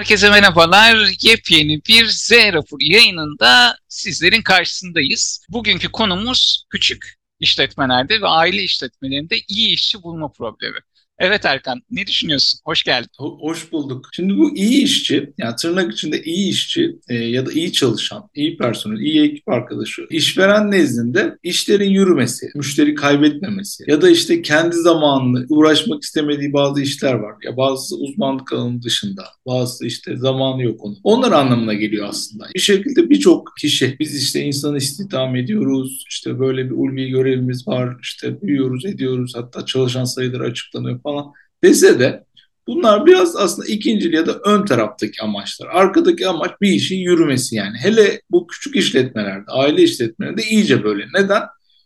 Herkese merhabalar. Yepyeni bir Z raporu yayınında sizlerin karşısındayız. Bugünkü konumuz küçük işletmelerde ve aile işletmelerinde iyi işçi bulma problemi. Evet Erkan, ne düşünüyorsun? Hoş geldin. Hoş bulduk. Şimdi bu iyi işçi, yani tırnak içinde iyi işçi e, ya da iyi çalışan, iyi personel, iyi ekip arkadaşı, işveren nezdinde işlerin yürümesi, müşteri kaybetmemesi ya da işte kendi zamanını uğraşmak istemediği bazı işler var. Ya bazı uzmanlık alanı dışında, bazı işte zamanı yok onun. Onlar anlamına geliyor aslında. Bir şekilde birçok kişi, biz işte insan istihdam ediyoruz, işte böyle bir ulvi görevimiz var, işte büyüyoruz, ediyoruz, hatta çalışan sayıları açıklanıyor falan dese de bunlar biraz aslında ikinci ya da ön taraftaki amaçlar. Arkadaki amaç bir işin yürümesi yani. Hele bu küçük işletmelerde, aile işletmelerinde iyice böyle. Neden?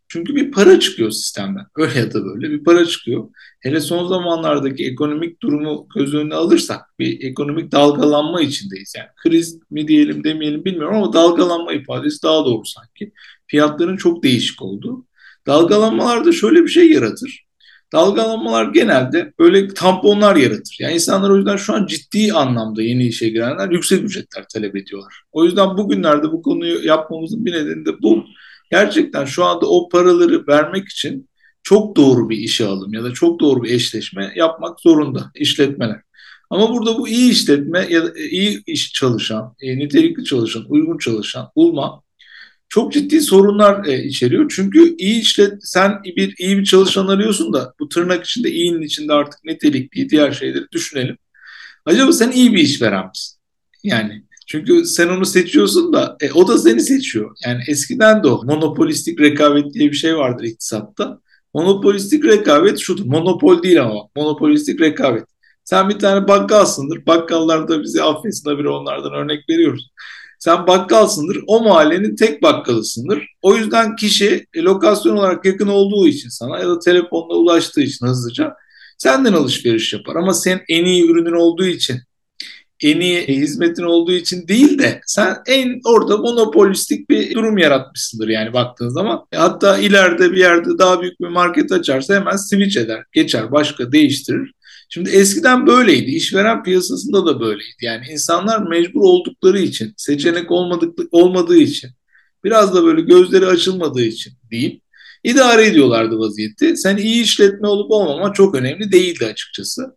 Çünkü bir para çıkıyor sistemden. Öyle ya da böyle bir para çıkıyor. Hele son zamanlardaki ekonomik durumu göz önüne alırsak bir ekonomik dalgalanma içindeyiz. Yani kriz mi diyelim demeyelim bilmiyorum ama dalgalanma ifadesi daha doğru sanki. Fiyatların çok değişik olduğu. Dalgalanmalar da şöyle bir şey yaratır dalgalanmalar genelde böyle tamponlar yaratır. Yani insanlar o yüzden şu an ciddi anlamda yeni işe girenler yüksek ücretler talep ediyorlar. O yüzden bugünlerde bu konuyu yapmamızın bir nedeni de bu. Gerçekten şu anda o paraları vermek için çok doğru bir işe alım ya da çok doğru bir eşleşme yapmak zorunda işletmeler. Ama burada bu iyi işletme ya da iyi iş çalışan, e, nitelikli çalışan, uygun çalışan bulma çok ciddi sorunlar e, içeriyor. Çünkü iyi işlet sen bir iyi bir çalışan arıyorsun da bu tırnak içinde iyinin içinde artık nitelikli diğer şeyleri düşünelim. Acaba sen iyi bir iş veren misin? Yani çünkü sen onu seçiyorsun da e, o da seni seçiyor. Yani eskiden de o monopolistik rekabet diye bir şey vardır iktisatta. Monopolistik rekabet şudur. Monopol değil ama monopolistik rekabet. Sen bir tane bakkalsındır. Bakkallar da bizi affetsin bir onlardan örnek veriyoruz. Sen bakkalsındır. O mahallenin tek bakkalısındır. O yüzden kişi e, lokasyon olarak yakın olduğu için sana ya da telefonla ulaştığı için hızlıca senden alışveriş yapar. Ama sen en iyi ürünün olduğu için en iyi hizmetin olduğu için değil de sen en orada monopolistik bir durum yaratmışsındır yani baktığın zaman. E, hatta ileride bir yerde daha büyük bir market açarsa hemen switch eder, geçer, başka değiştirir. Şimdi eskiden böyleydi. İşveren piyasasında da böyleydi. Yani insanlar mecbur oldukları için, seçenek olmadık, olmadığı için, biraz da böyle gözleri açılmadığı için deyip idare ediyorlardı vaziyeti. Sen iyi işletme olup olmama çok önemli değildi açıkçası.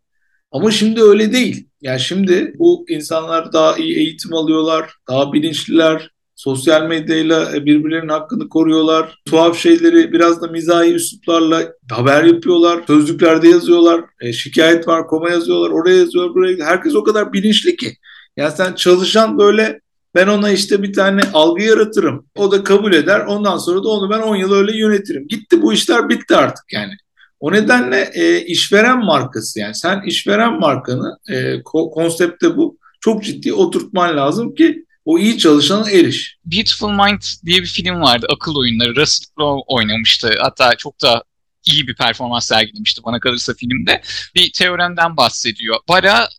Ama şimdi öyle değil. Yani şimdi bu insanlar daha iyi eğitim alıyorlar, daha bilinçliler, sosyal medyayla e, birbirlerinin hakkını koruyorlar. Tuhaf şeyleri biraz da mizahi üsluplarla haber yapıyorlar. Sözlüklerde yazıyorlar. E, şikayet var, koma yazıyorlar. Oraya yazıyorlar, buraya. Herkes o kadar bilinçli ki. Yani sen çalışan böyle ben ona işte bir tane algı yaratırım. O da kabul eder. Ondan sonra da onu ben 10 yıl öyle yönetirim. Gitti bu işler bitti artık yani. O nedenle e, işveren markası yani sen işveren markanı e, konsepte bu çok ciddi oturtman lazım ki o iyi çalışana eriş. Beautiful Mind diye bir film vardı. Akıl oyunları. Russell Crowe oynamıştı. Hatta çok da iyi bir performans sergilemişti bana kalırsa filmde. Bir teoremden bahsediyor. Bara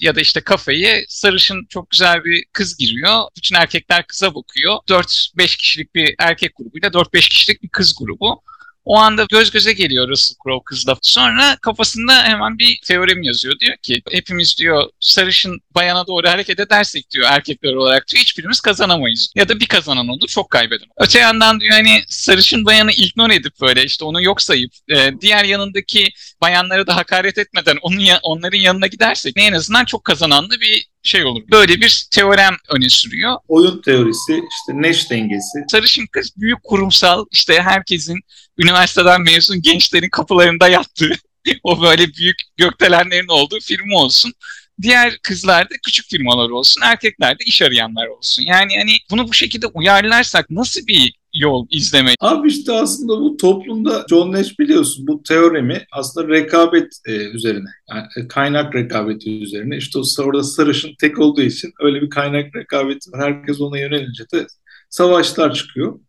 ya da işte kafeye sarışın çok güzel bir kız giriyor. Bütün erkekler kıza bakıyor. 4-5 kişilik bir erkek grubuyla 4-5 kişilik bir kız grubu. O anda göz göze geliyor Russell Crowe kızla. Sonra kafasında hemen bir teorem yazıyor. Diyor ki hepimiz diyor sarışın bayana doğru hareket edersek diyor erkekler olarak diyor hiçbirimiz kazanamayız. Ya da bir kazanan olur çok kaybeden. Öte yandan diyor hani sarışın bayanı ignore edip böyle işte onu yok sayıp e, diğer yanındaki bayanlara da hakaret etmeden onun ya, onların yanına gidersek en azından çok kazananlı bir şey olur. Böyle bir teorem öne sürüyor. Oyun teorisi, işte Nash dengesi. Sarışın kız büyük kurumsal, işte herkesin üniversiteden mezun gençlerin kapılarında yattığı, o böyle büyük gökdelenlerin olduğu firma olsun. Diğer kızlar da küçük firmalar olsun, erkekler de iş arayanlar olsun. Yani hani bunu bu şekilde uyarlarsak nasıl bir yol izlemek. Abi işte aslında bu toplumda John Nash biliyorsun bu teoremi aslında rekabet e, üzerine yani e, kaynak rekabeti üzerine işte o orada sarışın tek olduğu için öyle bir kaynak rekabeti var. Herkes ona yönelince de savaşlar çıkıyor.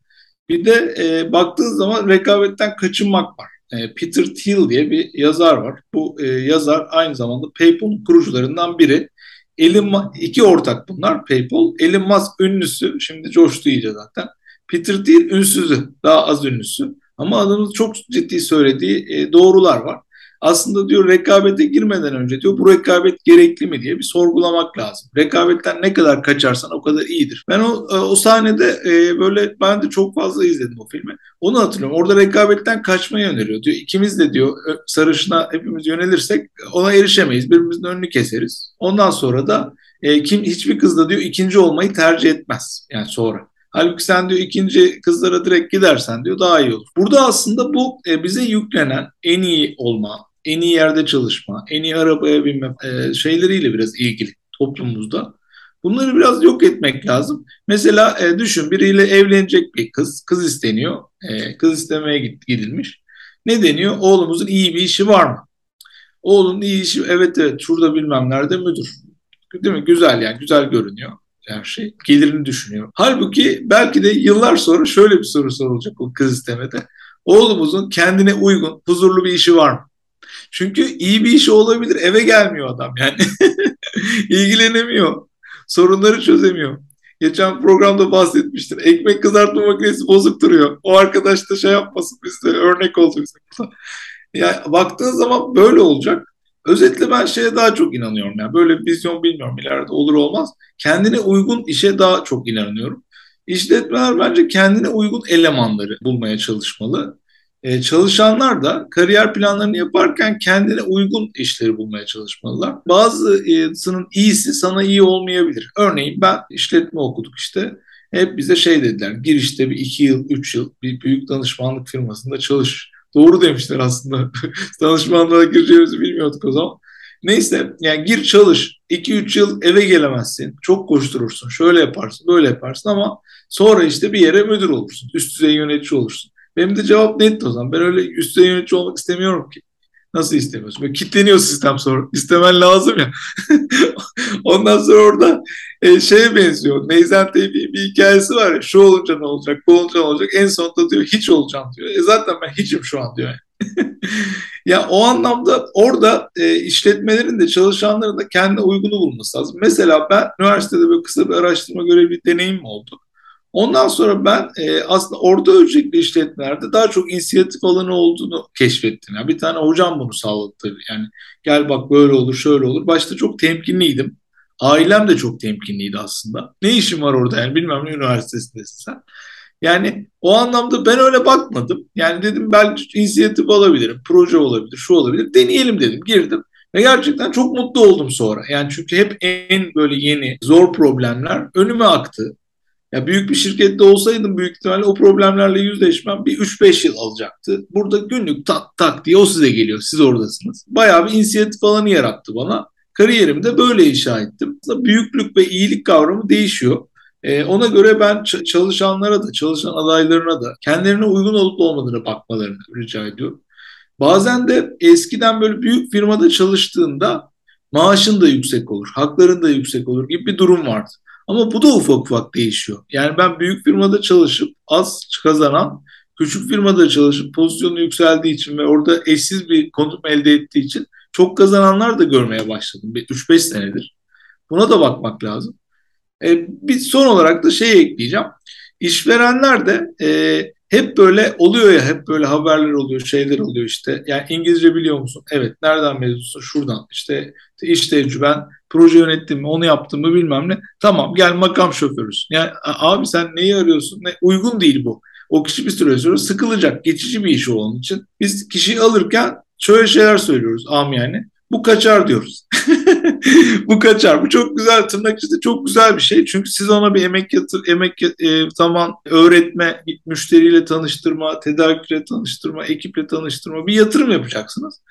Bir de e, baktığın zaman rekabetten kaçınmak var. E, Peter Thiel diye bir yazar var. Bu e, yazar aynı zamanda PayPal'ın kurucularından biri. Elon iki ortak bunlar PayPal. Elon Musk ünlüsü. Şimdi coştu iyice zaten. Peter değil ünsüzü, daha az ünlüsü. Ama adamın çok ciddi söylediği e, doğrular var. aslında diyor rekabete girmeden önce diyor bu rekabet gerekli mi diye bir sorgulamak lazım. Rekabetten ne kadar kaçarsan o kadar iyidir. Ben o, o sahnede e, böyle ben de çok fazla izledim o filmi. Onu hatırlıyorum. Orada rekabetten kaçmayı öneriyor. Diyor ikimiz de diyor sarışına hepimiz yönelirsek ona erişemeyiz. Birbirimizin önünü keseriz. Ondan sonra da e, kim hiçbir kız da diyor ikinci olmayı tercih etmez. Yani sonra. Halbuki sen diyor ikinci kızlara direkt gidersen diyor daha iyi olur. Burada aslında bu e, bize yüklenen en iyi olma, en iyi yerde çalışma, en iyi arabaya binme e, şeyleriyle biraz ilgili toplumumuzda. Bunları biraz yok etmek lazım. Mesela e, düşün biriyle evlenecek bir kız, kız isteniyor, e, kız istemeye gidilmiş. Ne deniyor? Oğlumuzun iyi bir işi var mı? Oğlunun iyi işi, evet evet şurada bilmem nerede müdür. Değil mi? Güzel yani, güzel görünüyor her şey. Gelirini düşünüyor. Halbuki belki de yıllar sonra şöyle bir soru sorulacak o kız istemede. Oğlumuzun kendine uygun, huzurlu bir işi var mı? Çünkü iyi bir işi olabilir, eve gelmiyor adam yani. İlgilenemiyor. Sorunları çözemiyor. Geçen programda bahsetmiştir. Ekmek kızartma makinesi bozuk duruyor. O arkadaş da şey yapmasın bizde örnek oldu bize. Yani baktığın zaman böyle olacak. Özetle ben şeye daha çok inanıyorum. Yani böyle bir vizyon bilmiyorum ileride olur olmaz. Kendine uygun işe daha çok inanıyorum. İşletmeler bence kendine uygun elemanları bulmaya çalışmalı. Ee, çalışanlar da kariyer planlarını yaparken kendine uygun işleri bulmaya çalışmalılar. Bazısının iyisi sana iyi olmayabilir. Örneğin ben işletme okuduk işte. Hep bize şey dediler, gir işte bir iki yıl, üç yıl bir büyük danışmanlık firmasında çalış. Doğru demişler aslında. Danışmanlığa gireceğimizi bilmiyorduk o zaman. Neyse yani gir çalış. 2-3 yıl eve gelemezsin. Çok koşturursun. Şöyle yaparsın, böyle yaparsın ama sonra işte bir yere müdür olursun. Üst düzey yönetici olursun. Benim de cevap net o zaman. Ben öyle üst düzey yönetici olmak istemiyorum ki. Nasıl istemiyorsun? Böyle kitleniyor sistem sonra. İstemen lazım ya. Ondan sonra orada e, şeye benziyor. Neyzen bir, bir hikayesi var ya. Şu olunca ne olacak, bu olunca ne olacak. En sonunda diyor hiç olacağım diyor. E zaten ben hiçim şu an diyor. Ya o anlamda orada e, işletmelerin de çalışanların da kendine uygunu bulması lazım. Mesela ben üniversitede böyle kısa bir araştırma görevi deneyim oldu. Ondan sonra ben e, aslında orta ölçekli işletmelerde daha çok inisiyatif alanı olduğunu keşfettim. Yani bir tane hocam bunu sağladı. Yani gel bak böyle olur, şöyle olur. Başta çok temkinliydim. Ailem de çok temkinliydi aslında. Ne işim var orada yani bilmem ne üniversitesindesin sen. Yani o anlamda ben öyle bakmadım. Yani dedim belki inisiyatif alabilirim, proje olabilir, şu olabilir. Deneyelim dedim, girdim. Ve gerçekten çok mutlu oldum sonra. Yani çünkü hep en böyle yeni, zor problemler önüme aktı. Ya büyük bir şirkette olsaydım büyük ihtimalle o problemlerle yüzleşmem bir 3-5 yıl alacaktı. Burada günlük tak tak diye o size geliyor. Siz oradasınız. Bayağı bir inisiyatif alanı yarattı bana. Kariyerimi böyle inşa ettim. Büyüklük ve iyilik kavramı değişiyor. Ee, ona göre ben çalışanlara da, çalışan adaylarına da kendilerine uygun olup olmadığını bakmalarını rica ediyorum. Bazen de eskiden böyle büyük firmada çalıştığında maaşın da yüksek olur, hakların da yüksek olur gibi bir durum vardı. Ama bu da ufak ufak değişiyor. Yani ben büyük firmada çalışıp az kazanan, küçük firmada çalışıp pozisyonu yükseldiği için ve orada eşsiz bir konum elde ettiği için çok kazananlar da görmeye başladım. 3-5 senedir. Buna da bakmak lazım. E, bir son olarak da şey ekleyeceğim. İşverenler de e, hep böyle oluyor ya hep böyle haberler oluyor şeyler oluyor işte. Yani İngilizce biliyor musun? Evet. Nereden mezunsun? Şuradan. İşte iş tecrüben, proje yönettim mi, onu yaptım mı bilmem ne. Tamam gel makam şoförüsün. Yani abi sen neyi arıyorsun? Ne? Uygun değil bu. O kişi bir süre sonra sıkılacak. Geçici bir iş onun için. Biz kişiyi alırken şöyle şeyler söylüyoruz am yani. Bu kaçar diyoruz. bu kaçar. Bu çok güzel tırnak içinde çok güzel bir şey. Çünkü siz ona bir emek yatır, emek e, zaman öğretme, müşteriyle tanıştırma, tedarikle tanıştırma, ekiple tanıştırma bir yatırım yapacaksınız.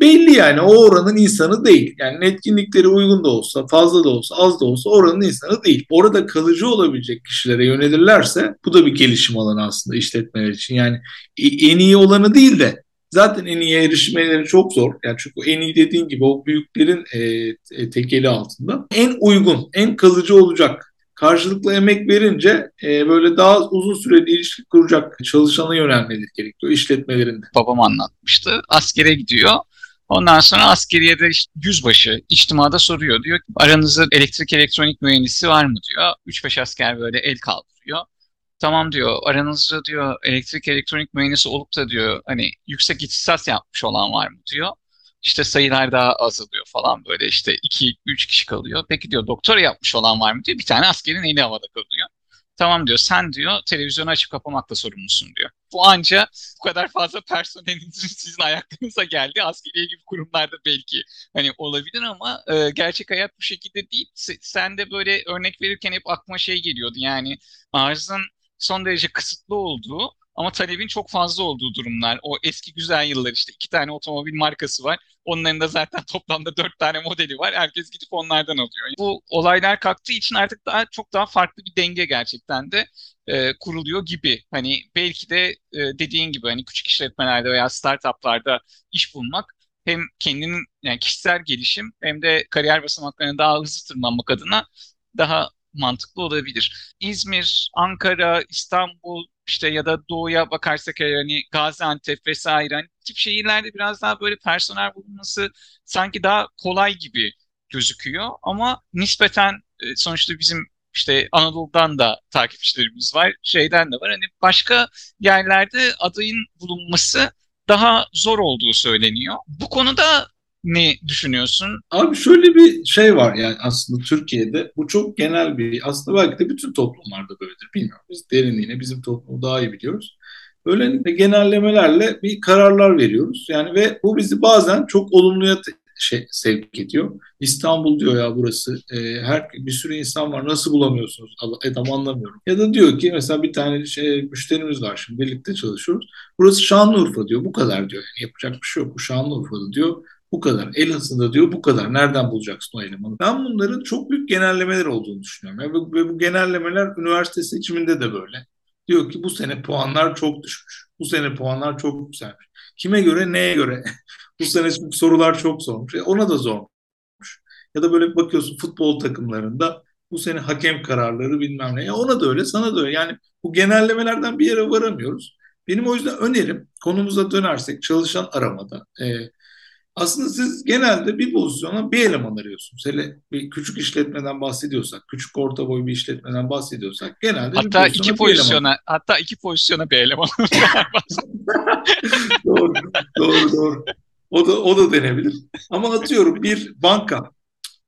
Belli yani o oranın insanı değil. Yani etkinlikleri uygun da olsa, fazla da olsa, az da olsa oranın insanı değil. Orada kalıcı olabilecek kişilere yönelirlerse bu da bir gelişim alanı aslında işletmeler için. Yani en iyi olanı değil de Zaten en iyi erişmeleri çok zor. Yani çünkü en iyi dediğin gibi o büyüklerin e, e, tekeli altında. En uygun, en kalıcı olacak. Karşılıklı emek verince e, böyle daha uzun süreli ilişki kuracak çalışana yönelmeleri gerekiyor işletmelerinde. Babam anlatmıştı. Askere gidiyor. Ondan sonra askeriye de işte yüzbaşı içtimada soruyor. Diyor ki aranızda elektrik elektronik mühendisi var mı diyor. 3-5 asker böyle el kaldırıyor tamam diyor aranızda diyor elektrik elektronik mühendisi olup da diyor hani yüksek ihtisas yapmış olan var mı diyor. işte sayılar daha azalıyor falan böyle işte 2-3 kişi kalıyor. Peki diyor doktora yapmış olan var mı diyor. Bir tane askerin eli havada kalıyor. Tamam diyor sen diyor televizyonu açıp kapamakla sorumlusun diyor. Bu anca bu kadar fazla personelinizin sizin ayaklarınıza geldi. Askeriye gibi kurumlarda belki hani olabilir ama e, gerçek hayat bu şekilde değil. Sen de böyle örnek verirken hep aklıma şey geliyordu. Yani arzın son derece kısıtlı olduğu ama talebin çok fazla olduğu durumlar. O eski güzel yıllar işte iki tane otomobil markası var. Onların da zaten toplamda dört tane modeli var. Herkes gidip onlardan alıyor. Bu olaylar kalktığı için artık daha çok daha farklı bir denge gerçekten de e, kuruluyor gibi. Hani belki de e, dediğin gibi hani küçük işletmelerde veya startuplarda iş bulmak hem kendinin yani kişisel gelişim hem de kariyer basamaklarına daha hızlı tırmanmak adına daha mantıklı olabilir. İzmir, Ankara, İstanbul işte ya da doğuya bakarsak yani Gaziantep vesaire hani tip şehirlerde biraz daha böyle personel bulunması sanki daha kolay gibi gözüküyor ama nispeten e, sonuçta bizim işte Anadolu'dan da takipçilerimiz var, şeyden de var. Hani başka yerlerde adayın bulunması daha zor olduğu söyleniyor. Bu konuda ne düşünüyorsun? Abi şöyle bir şey var yani aslında Türkiye'de bu çok genel bir aslında belki de bütün toplumlarda böyledir bilmiyorum. Biz derinliğine bizim toplumu daha iyi biliyoruz. Böyle genellemelerle bir kararlar veriyoruz. Yani ve bu bizi bazen çok olumluya şey, sevk ediyor. İstanbul diyor ya burası. E, her bir sürü insan var. Nasıl bulamıyorsunuz? Adam anlamıyorum. Ya da diyor ki mesela bir tane şey müşterimiz var şimdi birlikte çalışıyoruz. Burası Şanlıurfa diyor. Bu kadar diyor. Yani yapacak bir şey yok. Bu Şanlıurfa'da diyor. Bu kadar. Elazığ'da diyor bu kadar. Nereden bulacaksın o elemanı? Ben bunların çok büyük genellemeler olduğunu düşünüyorum. Yani ve bu genellemeler üniversite seçiminde de böyle. Diyor ki bu sene puanlar çok düşmüş. Bu sene puanlar çok yükselmiş. Kime göre, neye göre? bu sene sorular çok zormuş. E ona da zormuş. Ya da böyle bakıyorsun futbol takımlarında bu sene hakem kararları bilmem ne. Ya ona da öyle, sana da öyle. Yani bu genellemelerden bir yere varamıyoruz. Benim o yüzden önerim konumuza dönersek çalışan aramada e, aslında siz genelde bir pozisyona bir eleman arıyorsunuz. Hele bir küçük işletmeden bahsediyorsak, küçük orta boy bir işletmeden bahsediyorsak genelde hatta bir iki pozisyona eleman. hatta iki pozisyona bir eleman. doğru, doğru, doğru. O da o da denebilir. Ama atıyorum bir banka,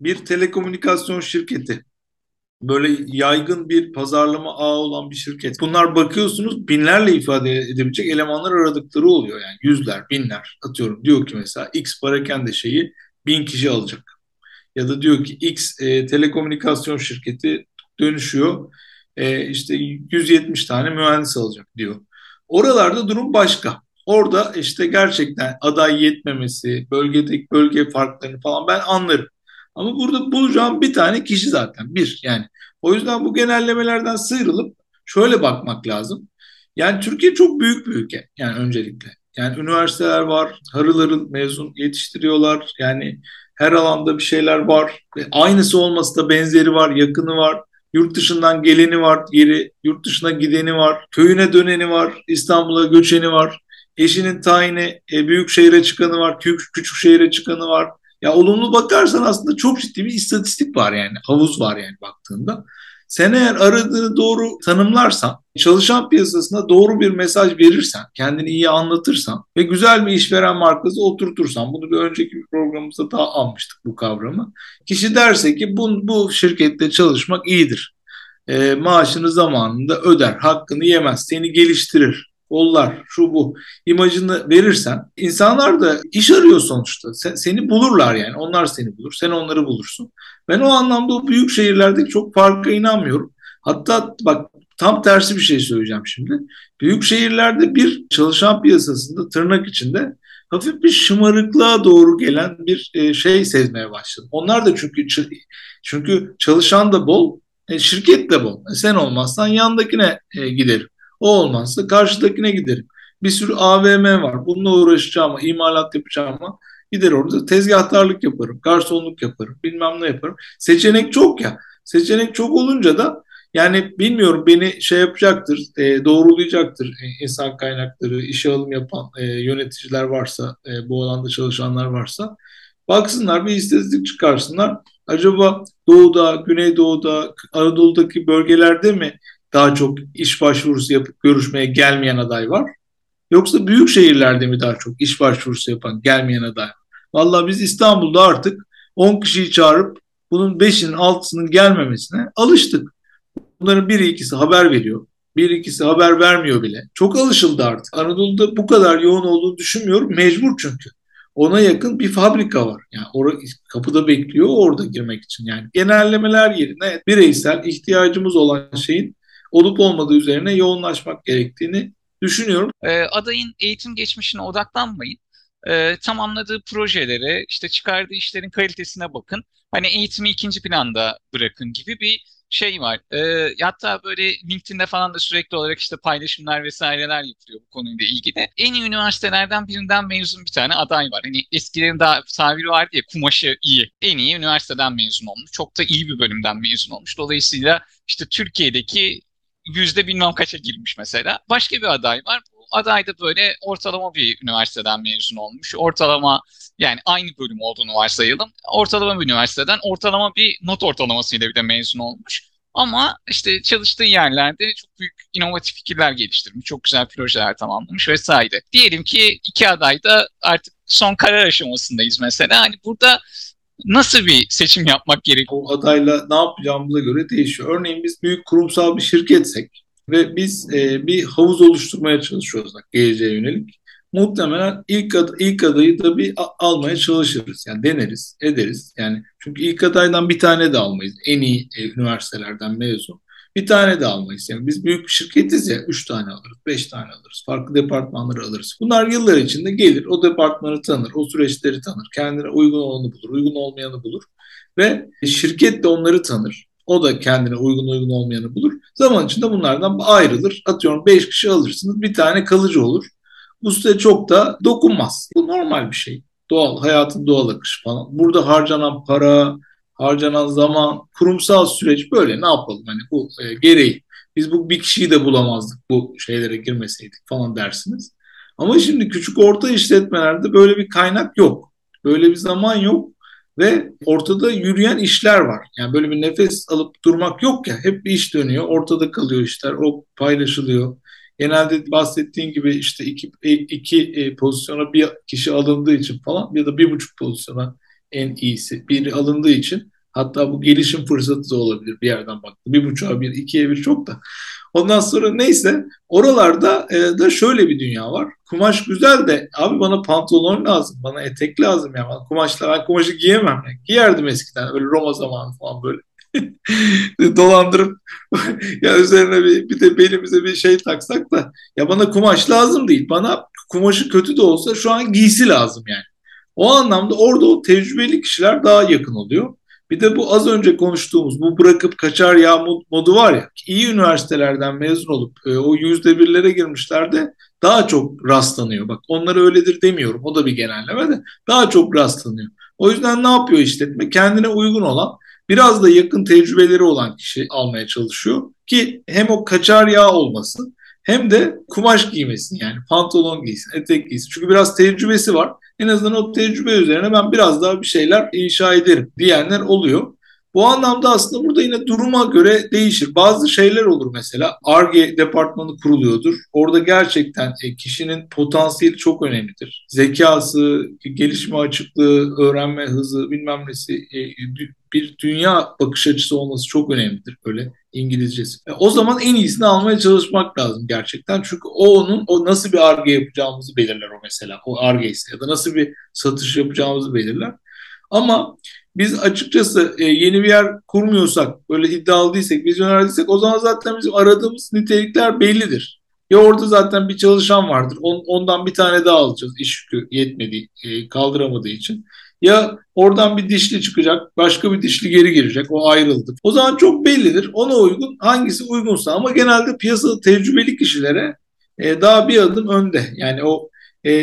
bir telekomünikasyon şirketi, böyle yaygın bir pazarlama ağı olan bir şirket. Bunlar bakıyorsunuz binlerle ifade edebilecek elemanlar aradıkları oluyor yani yüzler, binler atıyorum. Diyor ki mesela X parakende şeyi bin kişi alacak. Ya da diyor ki X e, telekomünikasyon şirketi dönüşüyor e, işte 170 tane mühendis alacak diyor. Oralarda durum başka. Orada işte gerçekten aday yetmemesi, bölgedeki bölge farklarını falan ben anlarım. Ama burada bulacağım bir tane kişi zaten. Bir yani. O yüzden bu genellemelerden sıyrılıp şöyle bakmak lazım. Yani Türkiye çok büyük bir ülke. Yani öncelikle. Yani üniversiteler var, harıların mezun yetiştiriyorlar. Yani her alanda bir şeyler var. Aynısı olması da benzeri var, yakını var. Yurt dışından geleni var, geri yurt dışına gideni var, köyüne döneni var, İstanbul'a göçeni var. Eşinin tayini e, büyük şehire çıkanı var, küçük, küçük şehire çıkanı var. Ya olumlu bakarsan aslında çok ciddi bir istatistik var yani. Havuz var yani baktığında. Sen eğer aradığını doğru tanımlarsan, çalışan piyasasına doğru bir mesaj verirsen, kendini iyi anlatırsan ve güzel bir işveren markası oturtursan, bunu bir önceki bir programımızda daha almıştık bu kavramı. Kişi derse ki bu, bu şirkette çalışmak iyidir. E, maaşını zamanında öder, hakkını yemez, seni geliştirir kollar, şu bu imajını verirsen insanlar da iş arıyor sonuçta. Sen, seni bulurlar yani. Onlar seni bulur. Sen onları bulursun. Ben o anlamda o büyük şehirlerdeki çok farka inanmıyorum. Hatta bak tam tersi bir şey söyleyeceğim şimdi. Büyük şehirlerde bir çalışan piyasasında tırnak içinde hafif bir şımarıklığa doğru gelen bir e, şey sezmeye başladım. Onlar da çünkü çünkü çalışan da bol, e, şirket de bol. E, sen olmazsan yandakine giderim. O olmazsa karşıdakine giderim. Bir sürü AVM var. Bununla uğraşacağım, imalat yapacağım ama gider orada tezgahtarlık yaparım, garsonluk yaparım, bilmem ne yaparım. Seçenek çok ya. Seçenek çok olunca da yani bilmiyorum beni şey yapacaktır, e, doğrulayacaktır e, insan kaynakları, işe alım yapan e, yöneticiler varsa, e, bu alanda çalışanlar varsa. Baksınlar bir istatistik çıkarsınlar. Acaba doğuda, güneydoğuda, Anadolu'daki bölgelerde mi daha çok iş başvurusu yapıp görüşmeye gelmeyen aday var? Yoksa büyük şehirlerde mi daha çok iş başvurusu yapan gelmeyen aday var? Vallahi biz İstanbul'da artık 10 kişiyi çağırıp bunun 5'inin 6'sının gelmemesine alıştık. Bunların biri ikisi haber veriyor. Bir ikisi haber vermiyor bile. Çok alışıldı artık. Anadolu'da bu kadar yoğun olduğunu düşünmüyorum. Mecbur çünkü. Ona yakın bir fabrika var. Yani or- kapıda bekliyor orada girmek için. Yani genellemeler yerine bireysel ihtiyacımız olan şeyin olup olmadığı üzerine yoğunlaşmak gerektiğini düşünüyorum. E, adayın eğitim geçmişine odaklanmayın. E, tamamladığı projelere, işte çıkardığı işlerin kalitesine bakın. Hani eğitimi ikinci planda bırakın gibi bir şey var. E, hatta böyle LinkedIn'de falan da sürekli olarak işte paylaşımlar vesaireler yapılıyor bu konuyla ilgili. En iyi üniversitelerden birinden mezun bir tane aday var. Hani eskilerin daha tabiri vardı ya kumaşı iyi. En iyi üniversiteden mezun olmuş. Çok da iyi bir bölümden mezun olmuş. Dolayısıyla işte Türkiye'deki yüzde bilmem kaça girmiş mesela. Başka bir aday var. Bu aday da böyle ortalama bir üniversiteden mezun olmuş. Ortalama yani aynı bölüm olduğunu varsayalım. Ortalama bir üniversiteden ortalama bir not ortalamasıyla bir de mezun olmuş. Ama işte çalıştığı yerlerde çok büyük inovatif fikirler geliştirmiş, çok güzel projeler tamamlamış vesaire. Diyelim ki iki aday da artık son karar aşamasındayız mesela. Hani burada nasıl bir seçim yapmak gerekiyor? O adayla ne yapacağımıza göre değişiyor. Örneğin biz büyük kurumsal bir şirketsek ve biz e, bir havuz oluşturmaya çalışıyoruz geleceğe yönelik. Muhtemelen ilk ad ilk adayı da bir almaya çalışırız. Yani deneriz, ederiz. Yani çünkü ilk adaydan bir tane de almayız. En iyi e, üniversitelerden mezun. Bir tane de almayız. Yani biz büyük bir şirketiz ya, üç tane alırız, beş tane alırız, farklı departmanları alırız. Bunlar yıllar içinde gelir, o departmanı tanır, o süreçleri tanır, kendine uygun olanı bulur, uygun olmayanı bulur ve şirket de onları tanır. O da kendine uygun uygun olmayanı bulur. Zaman içinde bunlardan ayrılır. Atıyorum 5 kişi alırsınız. Bir tane kalıcı olur. Bu size çok da dokunmaz. Bu normal bir şey. Doğal, hayatın doğal akışı falan. Burada harcanan para, harcanan zaman, kurumsal süreç böyle ne yapalım hani bu e, gereği. Biz bu bir kişiyi de bulamazdık bu şeylere girmeseydik falan dersiniz. Ama şimdi küçük orta işletmelerde böyle bir kaynak yok. Böyle bir zaman yok ve ortada yürüyen işler var. Yani böyle bir nefes alıp durmak yok ya. Hep bir iş dönüyor. Ortada kalıyor işler. O paylaşılıyor. Genelde bahsettiğin gibi işte iki, e, iki e, pozisyona bir kişi alındığı için falan ya da bir buçuk pozisyona en iyisi biri alındığı için hatta bu gelişim fırsatı da olabilir bir yerden baktı. Bir buçuğa bir, ikiye bir çok da. Ondan sonra neyse oralarda e, da şöyle bir dünya var. Kumaş güzel de abi bana pantolon lazım, bana etek lazım ya. Yani. Kumaşla ben kumaşı giyemem. Yani. Giyerdim eskiden öyle Roma zamanı falan böyle. dolandırıp ya üzerine bir, bir de belimize bir şey taksak da ya bana kumaş lazım değil. Bana kumaşı kötü de olsa şu an giysi lazım yani. O anlamda orada o tecrübeli kişiler daha yakın oluyor. Bir de bu az önce konuştuğumuz bu bırakıp kaçar ya modu var ya iyi üniversitelerden mezun olup e, o yüzde birlere girmişlerde daha çok rastlanıyor. Bak onları öyledir demiyorum o da bir genelleme de daha çok rastlanıyor. O yüzden ne yapıyor işletme? Kendine uygun olan biraz da yakın tecrübeleri olan kişi almaya çalışıyor ki hem o kaçar yağ olmasın hem de kumaş giymesin yani pantolon giysin, etek giysin. Çünkü biraz tecrübesi var. En azından o tecrübe üzerine ben biraz daha bir şeyler inşa ederim diyenler oluyor. Bu anlamda aslında burada yine duruma göre değişir. Bazı şeyler olur mesela. ARGE departmanı kuruluyordur. Orada gerçekten e, kişinin potansiyeli çok önemlidir. Zekası, gelişme açıklığı, öğrenme hızı bilmem nesi e, bir dünya bakış açısı olması çok önemlidir böyle İngilizcesi. E, o zaman en iyisini almaya çalışmak lazım gerçekten. Çünkü o onun o nasıl bir arge yapacağımızı belirler o mesela. O arge ise ya da nasıl bir satış yapacağımızı belirler. Ama biz açıkçası e, yeni bir yer kurmuyorsak, böyle iddialı değilsek, vizyoner değilsek o zaman zaten bizim aradığımız nitelikler bellidir. Ya orada zaten bir çalışan vardır. On, ondan bir tane daha alacağız iş yükü yetmediği, e, kaldıramadığı için. Ya oradan bir dişli çıkacak, başka bir dişli geri girecek. O ayrıldı. O zaman çok bellidir. Ona uygun, hangisi uygunsa ama genelde piyasada tecrübeli kişilere e, daha bir adım önde. Yani o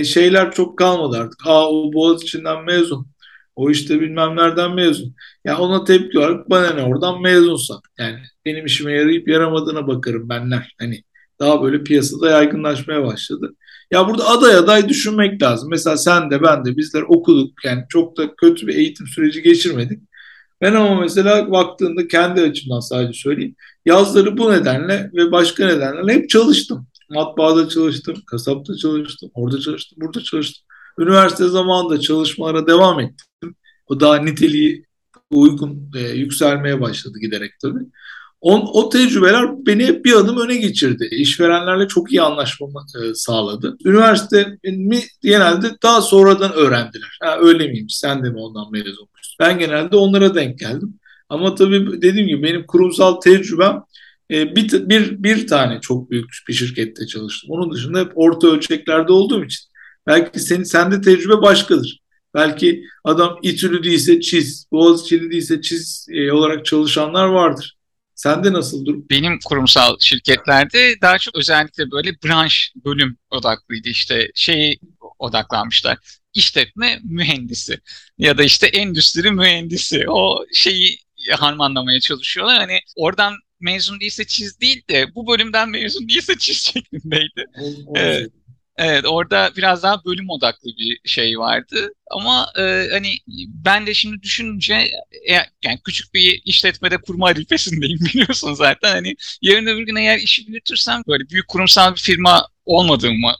şeyler çok kalmadı artık. Aa o Boğaz mezun. O işte bilmem nereden mezun. Ya yani ona tepki olarak bana ne oradan mezunsa. Yani benim işime yarayıp yaramadığına bakarım benler. Hani daha böyle piyasada yaygınlaşmaya başladı. Ya burada aday aday düşünmek lazım. Mesela sen de ben de bizler okuduk. Yani çok da kötü bir eğitim süreci geçirmedik. Ben ama mesela baktığında kendi açımdan sadece söyleyeyim. Yazları bu nedenle ve başka nedenlerle hep çalıştım. Matbaada çalıştım, kasapta çalıştım, orada çalıştım, burada çalıştım. Üniversite zamanında çalışmalara devam ettim. O daha niteliği uygun e, yükselmeye başladı giderek tabii. On, o tecrübeler beni bir adım öne geçirdi. İşverenlerle çok iyi anlaşmamı e, sağladı. Üniversitemi genelde daha sonradan öğrendiler. Ha, öyle miymiş sen de mi ondan mezun olmuşsun? Ben genelde onlara denk geldim. Ama tabii dediğim gibi benim kurumsal tecrübem e, bir, bir, bir tane çok büyük bir şirkette çalıştım. Onun dışında hep orta ölçeklerde olduğum için. Belki senin sende tecrübe başkadır. Belki adam İTÜ'lü değilse çiz, Boğaziçi'li değilse çiz e, olarak çalışanlar vardır. Sende nasıl durum? Benim kurumsal şirketlerde daha çok özellikle böyle branş bölüm odaklıydı. İşte şeyi odaklanmışlar. İşletme mühendisi ya da işte endüstri mühendisi. O şeyi harmanlamaya çalışıyorlar. Hani oradan mezun değilse çiz değil de bu bölümden mezun değilse çiz şeklindeydi. O. Evet orada biraz daha bölüm odaklı bir şey vardı. Ama e, hani ben de şimdi düşününce e, yani küçük bir işletmede kurma arifesindeyim biliyorsun zaten. Hani yarın öbür gün eğer işi büyütürsem böyle büyük kurumsal bir firma olmadığımı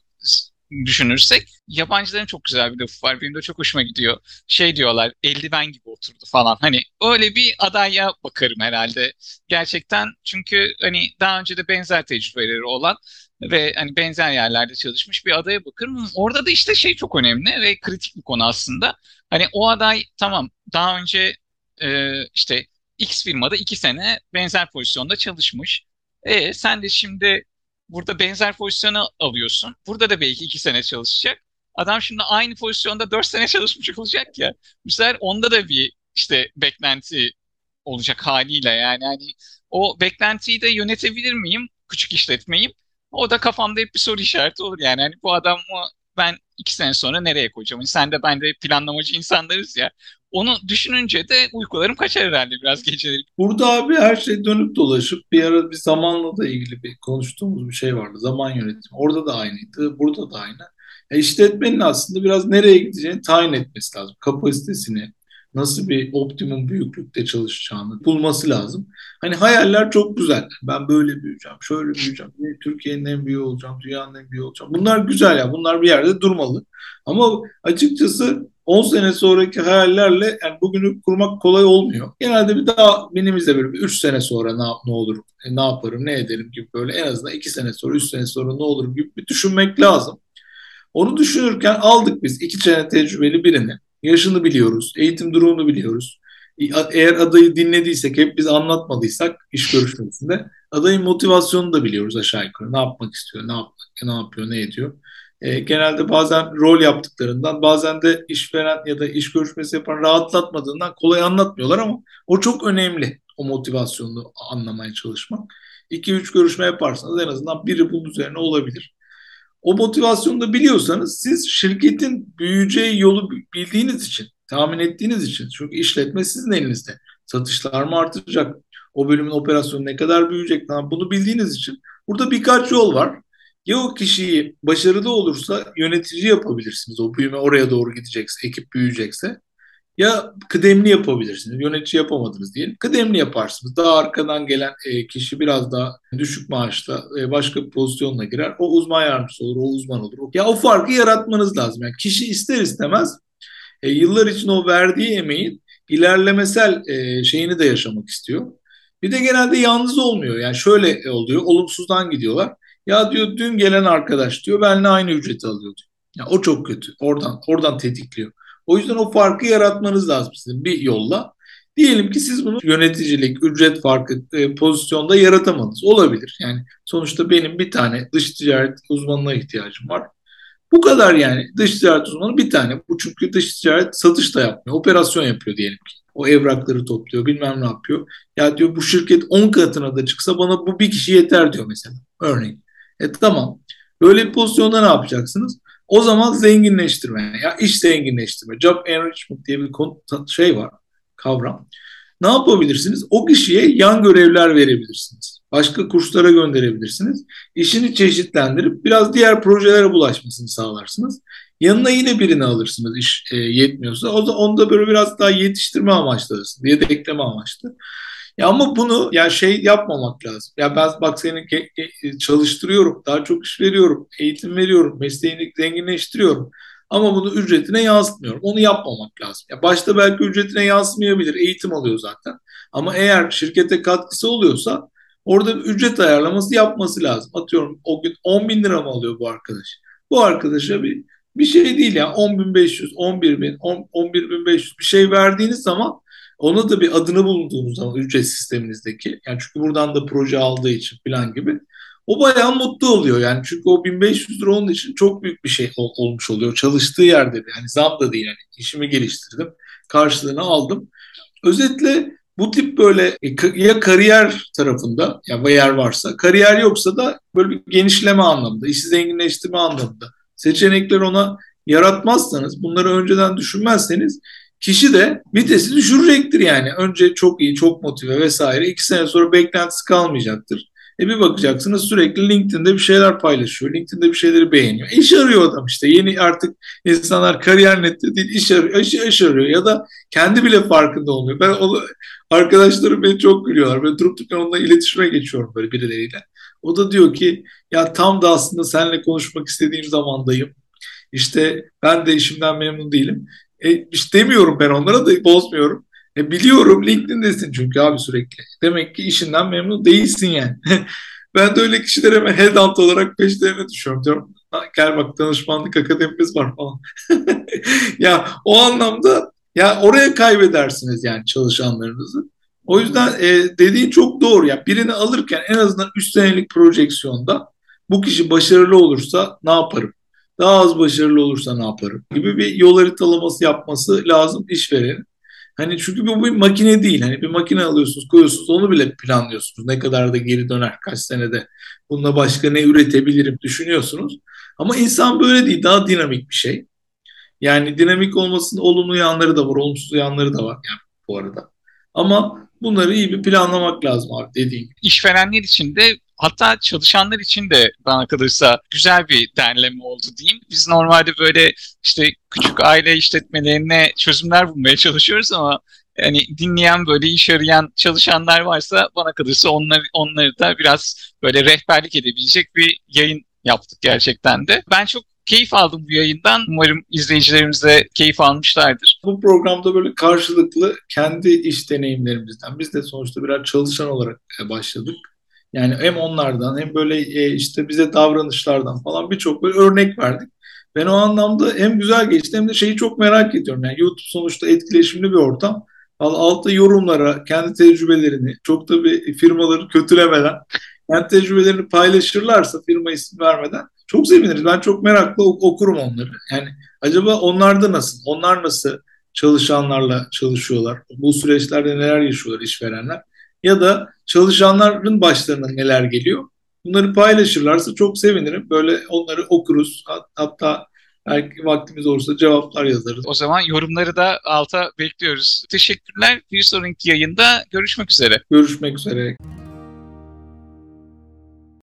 düşünürsek yabancıların çok güzel bir lafı var. Benim de çok hoşuma gidiyor. Şey diyorlar eldiven gibi oturdu falan. Hani öyle bir adaya bakarım herhalde. Gerçekten çünkü hani daha önce de benzer tecrübeleri olan ve hani benzer yerlerde çalışmış bir adaya bakırım. Orada da işte şey çok önemli ve kritik bir konu aslında. Hani o aday tamam daha önce e, işte X firmada iki sene benzer pozisyonda çalışmış. E sen de şimdi burada benzer pozisyonu alıyorsun. Burada da belki iki sene çalışacak. Adam şimdi aynı pozisyonda dört sene çalışmış olacak ya. Bu sefer onda da bir işte beklenti olacak haliyle yani. yani o beklentiyi de yönetebilir miyim? Küçük işletmeyim. O da kafamda hep bir soru işareti olur yani. Hani bu adamı ben iki sene sonra nereye koyacağım? Hani sen de ben de planlamacı insanlarız ya. Onu düşününce de uykularım kaçar herhalde biraz geceleri. Burada abi her şey dönüp dolaşıp bir ara bir zamanla da ilgili bir konuştuğumuz bir şey vardı. Zaman yönetimi. Orada da aynıydı. Burada da aynı. E işletmenin aslında biraz nereye gideceğini tayin etmesi lazım. Kapasitesini, nasıl bir optimum büyüklükte çalışacağını bulması lazım. Hani hayaller çok güzel. Ben böyle büyüyeceğim, şöyle büyüyeceğim, Türkiye'nin en büyüğü olacağım, dünyanın en büyüğü olacağım. Bunlar güzel ya, bunlar bir yerde durmalı. Ama açıkçası 10 sene sonraki hayallerle yani bugünü kurmak kolay olmuyor. Genelde bir daha benimizde böyle bir 3 sene sonra ne, ne olur, e, ne yaparım, ne ederim gibi böyle en azından 2 sene sonra, 3 sene sonra ne olur gibi bir düşünmek lazım. Onu düşünürken aldık biz 2 sene tecrübeli birini yaşını biliyoruz, eğitim durumunu biliyoruz. Eğer adayı dinlediysek, hep biz anlatmadıysak iş görüşmesinde adayın motivasyonunu da biliyoruz aşağı yukarı. Ne yapmak istiyor, ne, yap ne yapıyor, ne ediyor. E, genelde bazen rol yaptıklarından, bazen de işveren ya da iş görüşmesi yapan rahatlatmadığından kolay anlatmıyorlar ama o çok önemli o motivasyonu anlamaya çalışmak. 2-3 görüşme yaparsanız en azından biri bunun üzerine olabilir o motivasyonu da biliyorsanız siz şirketin büyüyeceği yolu bildiğiniz için, tahmin ettiğiniz için. Çünkü işletme sizin elinizde. Satışlar mı artacak? O bölümün operasyonu ne kadar büyüyecek? Bunu bildiğiniz için. Burada birkaç yol var. Ya o kişiyi başarılı olursa yönetici yapabilirsiniz. O büyüme oraya doğru gidecekse, ekip büyüyecekse. Ya kıdemli yapabilirsiniz. Yönetici yapamadınız diyelim. Kıdemli yaparsınız. Daha arkadan gelen e, kişi biraz daha düşük maaşla e, başka bir pozisyonla girer. O uzman yardımcısı olur, o uzman olur. Ya o farkı yaratmanız lazım. Yani kişi ister istemez e, yıllar için o verdiği emeğin ilerlemesel şeyini de yaşamak istiyor. Bir de genelde yalnız olmuyor. Yani şöyle oluyor, olumsuzdan gidiyorlar. Ya diyor dün gelen arkadaş diyor benimle aynı ücreti alıyor diyor. Ya o çok kötü. Oradan oradan tetikliyor. O yüzden o farkı yaratmanız lazım sizin bir yolla. Diyelim ki siz bunu yöneticilik, ücret farkı e, pozisyonda yaratamadınız. Olabilir. Yani sonuçta benim bir tane dış ticaret uzmanına ihtiyacım var. Bu kadar yani. Dış ticaret uzmanı bir tane. Bu çünkü dış ticaret satış da yapmıyor. Operasyon yapıyor diyelim ki. O evrakları topluyor, bilmem ne yapıyor. Ya diyor bu şirket 10 katına da çıksa bana bu bir kişi yeter diyor mesela. Örneğin. E tamam. Böyle bir pozisyonda ne yapacaksınız? O zaman zenginleştirme, ya iş zenginleştirme, job enrichment diye bir şey var, kavram. Ne yapabilirsiniz? O kişiye yan görevler verebilirsiniz. Başka kurslara gönderebilirsiniz. İşini çeşitlendirip biraz diğer projelere bulaşmasını sağlarsınız. Yanına yine birini alırsınız iş e, yetmiyorsa. O da onu da böyle biraz daha yetiştirme amaçlı alırsınız. Yedekleme amaçlı. Ya ama bunu ya şey yapmamak lazım. Ya ben bak seni çalıştırıyorum, daha çok iş veriyorum, eğitim veriyorum, mesleğini zenginleştiriyorum. Ama bunu ücretine yansıtmıyorum. Onu yapmamak lazım. Ya başta belki ücretine yansımayabilir. Eğitim alıyor zaten. Ama eğer şirkete katkısı oluyorsa orada ücret ayarlaması yapması lazım. Atıyorum o gün 10 bin lira mı alıyor bu arkadaş? Bu arkadaşa bir bir şey değil ya 10.500, 11.000, 11.500 bir şey verdiğiniz zaman ona da bir adını bulunduğunuz zaman ücret sisteminizdeki yani çünkü buradan da proje aldığı için falan gibi o bayağı mutlu oluyor. Yani çünkü o 1500 lira onun için çok büyük bir şey ol, olmuş oluyor. Çalıştığı yerde de yani zam da değil yani işimi geliştirdim karşılığını aldım. Özetle bu tip böyle e, ya kariyer tarafında ya yer varsa kariyer yoksa da böyle bir genişleme anlamında işi zenginleştirme anlamında seçenekler ona yaratmazsanız bunları önceden düşünmezseniz kişi de vitesi düşürecektir yani. Önce çok iyi, çok motive vesaire. iki sene sonra beklentisi kalmayacaktır. E bir bakacaksınız sürekli LinkedIn'de bir şeyler paylaşıyor. LinkedIn'de bir şeyleri beğeniyor. İş arıyor adam işte. Yeni artık insanlar kariyer nette değil iş arıyor, iş, iş arıyor ya da kendi bile farkında olmuyor. Ben onu, arkadaşlarım beni çok gülüyorlar. Ben durup dururken onunla iletişime geçiyorum böyle birileriyle. O da diyor ki ya tam da aslında seninle konuşmak istediğim zamandayım. İşte ben de işimden memnun değilim. E, işte demiyorum ben onlara da bozmuyorum. E, biliyorum LinkedIn'desin çünkü abi sürekli. Demek ki işinden memnun değilsin yani. ben de öyle kişilere hemen headhunt olarak peşlerine düşüyorum. Diyorum gel bak danışmanlık akademimiz var falan. ya o anlamda ya oraya kaybedersiniz yani çalışanlarınızı. O yüzden e, dediğin çok doğru. Yani birini alırken en azından 3 senelik projeksiyonda bu kişi başarılı olursa ne yaparım? Daha az başarılı olursa ne yaparım? Gibi bir yol haritalaması yapması lazım işverenin. Hani çünkü bu bir makine değil. Hani bir makine alıyorsunuz, koyuyorsunuz, onu bile planlıyorsunuz. Ne kadar da geri döner, kaç senede bununla başka ne üretebilirim düşünüyorsunuz. Ama insan böyle değil, daha dinamik bir şey. Yani dinamik olmasının olumlu yanları da var, olumsuz yanları da var yani bu arada. Ama bunları iyi bir planlamak lazım abi dediğim gibi. İşverenler için de hatta çalışanlar için de bana kalırsa güzel bir derleme oldu diyeyim. Biz normalde böyle işte küçük aile işletmelerine çözümler bulmaya çalışıyoruz ama yani dinleyen böyle iş arayan çalışanlar varsa bana kalırsa onlar, onları da biraz böyle rehberlik edebilecek bir yayın yaptık gerçekten de. Ben çok keyif aldım bu yayından. Umarım izleyicilerimiz de keyif almışlardır. Bu programda böyle karşılıklı kendi iş deneyimlerimizden, biz de sonuçta birer çalışan olarak başladık. Yani hem onlardan hem böyle e, işte bize davranışlardan falan birçok böyle örnek verdik. Ben o anlamda hem güzel geçti hem de şeyi çok merak ediyorum. Yani YouTube sonuçta etkileşimli bir ortam. Altta yorumlara kendi tecrübelerini çok da bir firmaları kötülemeden kendi tecrübelerini paylaşırlarsa firma isim vermeden çok seviniriz. Ben çok merakla okurum onları. Yani acaba onlar da nasıl? Onlar nasıl çalışanlarla çalışıyorlar? Bu süreçlerde neler yaşıyorlar işverenler? Ya da çalışanların başlarına neler geliyor? Bunları paylaşırlarsa çok sevinirim. Böyle onları okuruz. Hatta belki vaktimiz olursa cevaplar yazarız. O zaman yorumları da alta bekliyoruz. Teşekkürler. Bir sonraki yayında görüşmek üzere. Görüşmek üzere.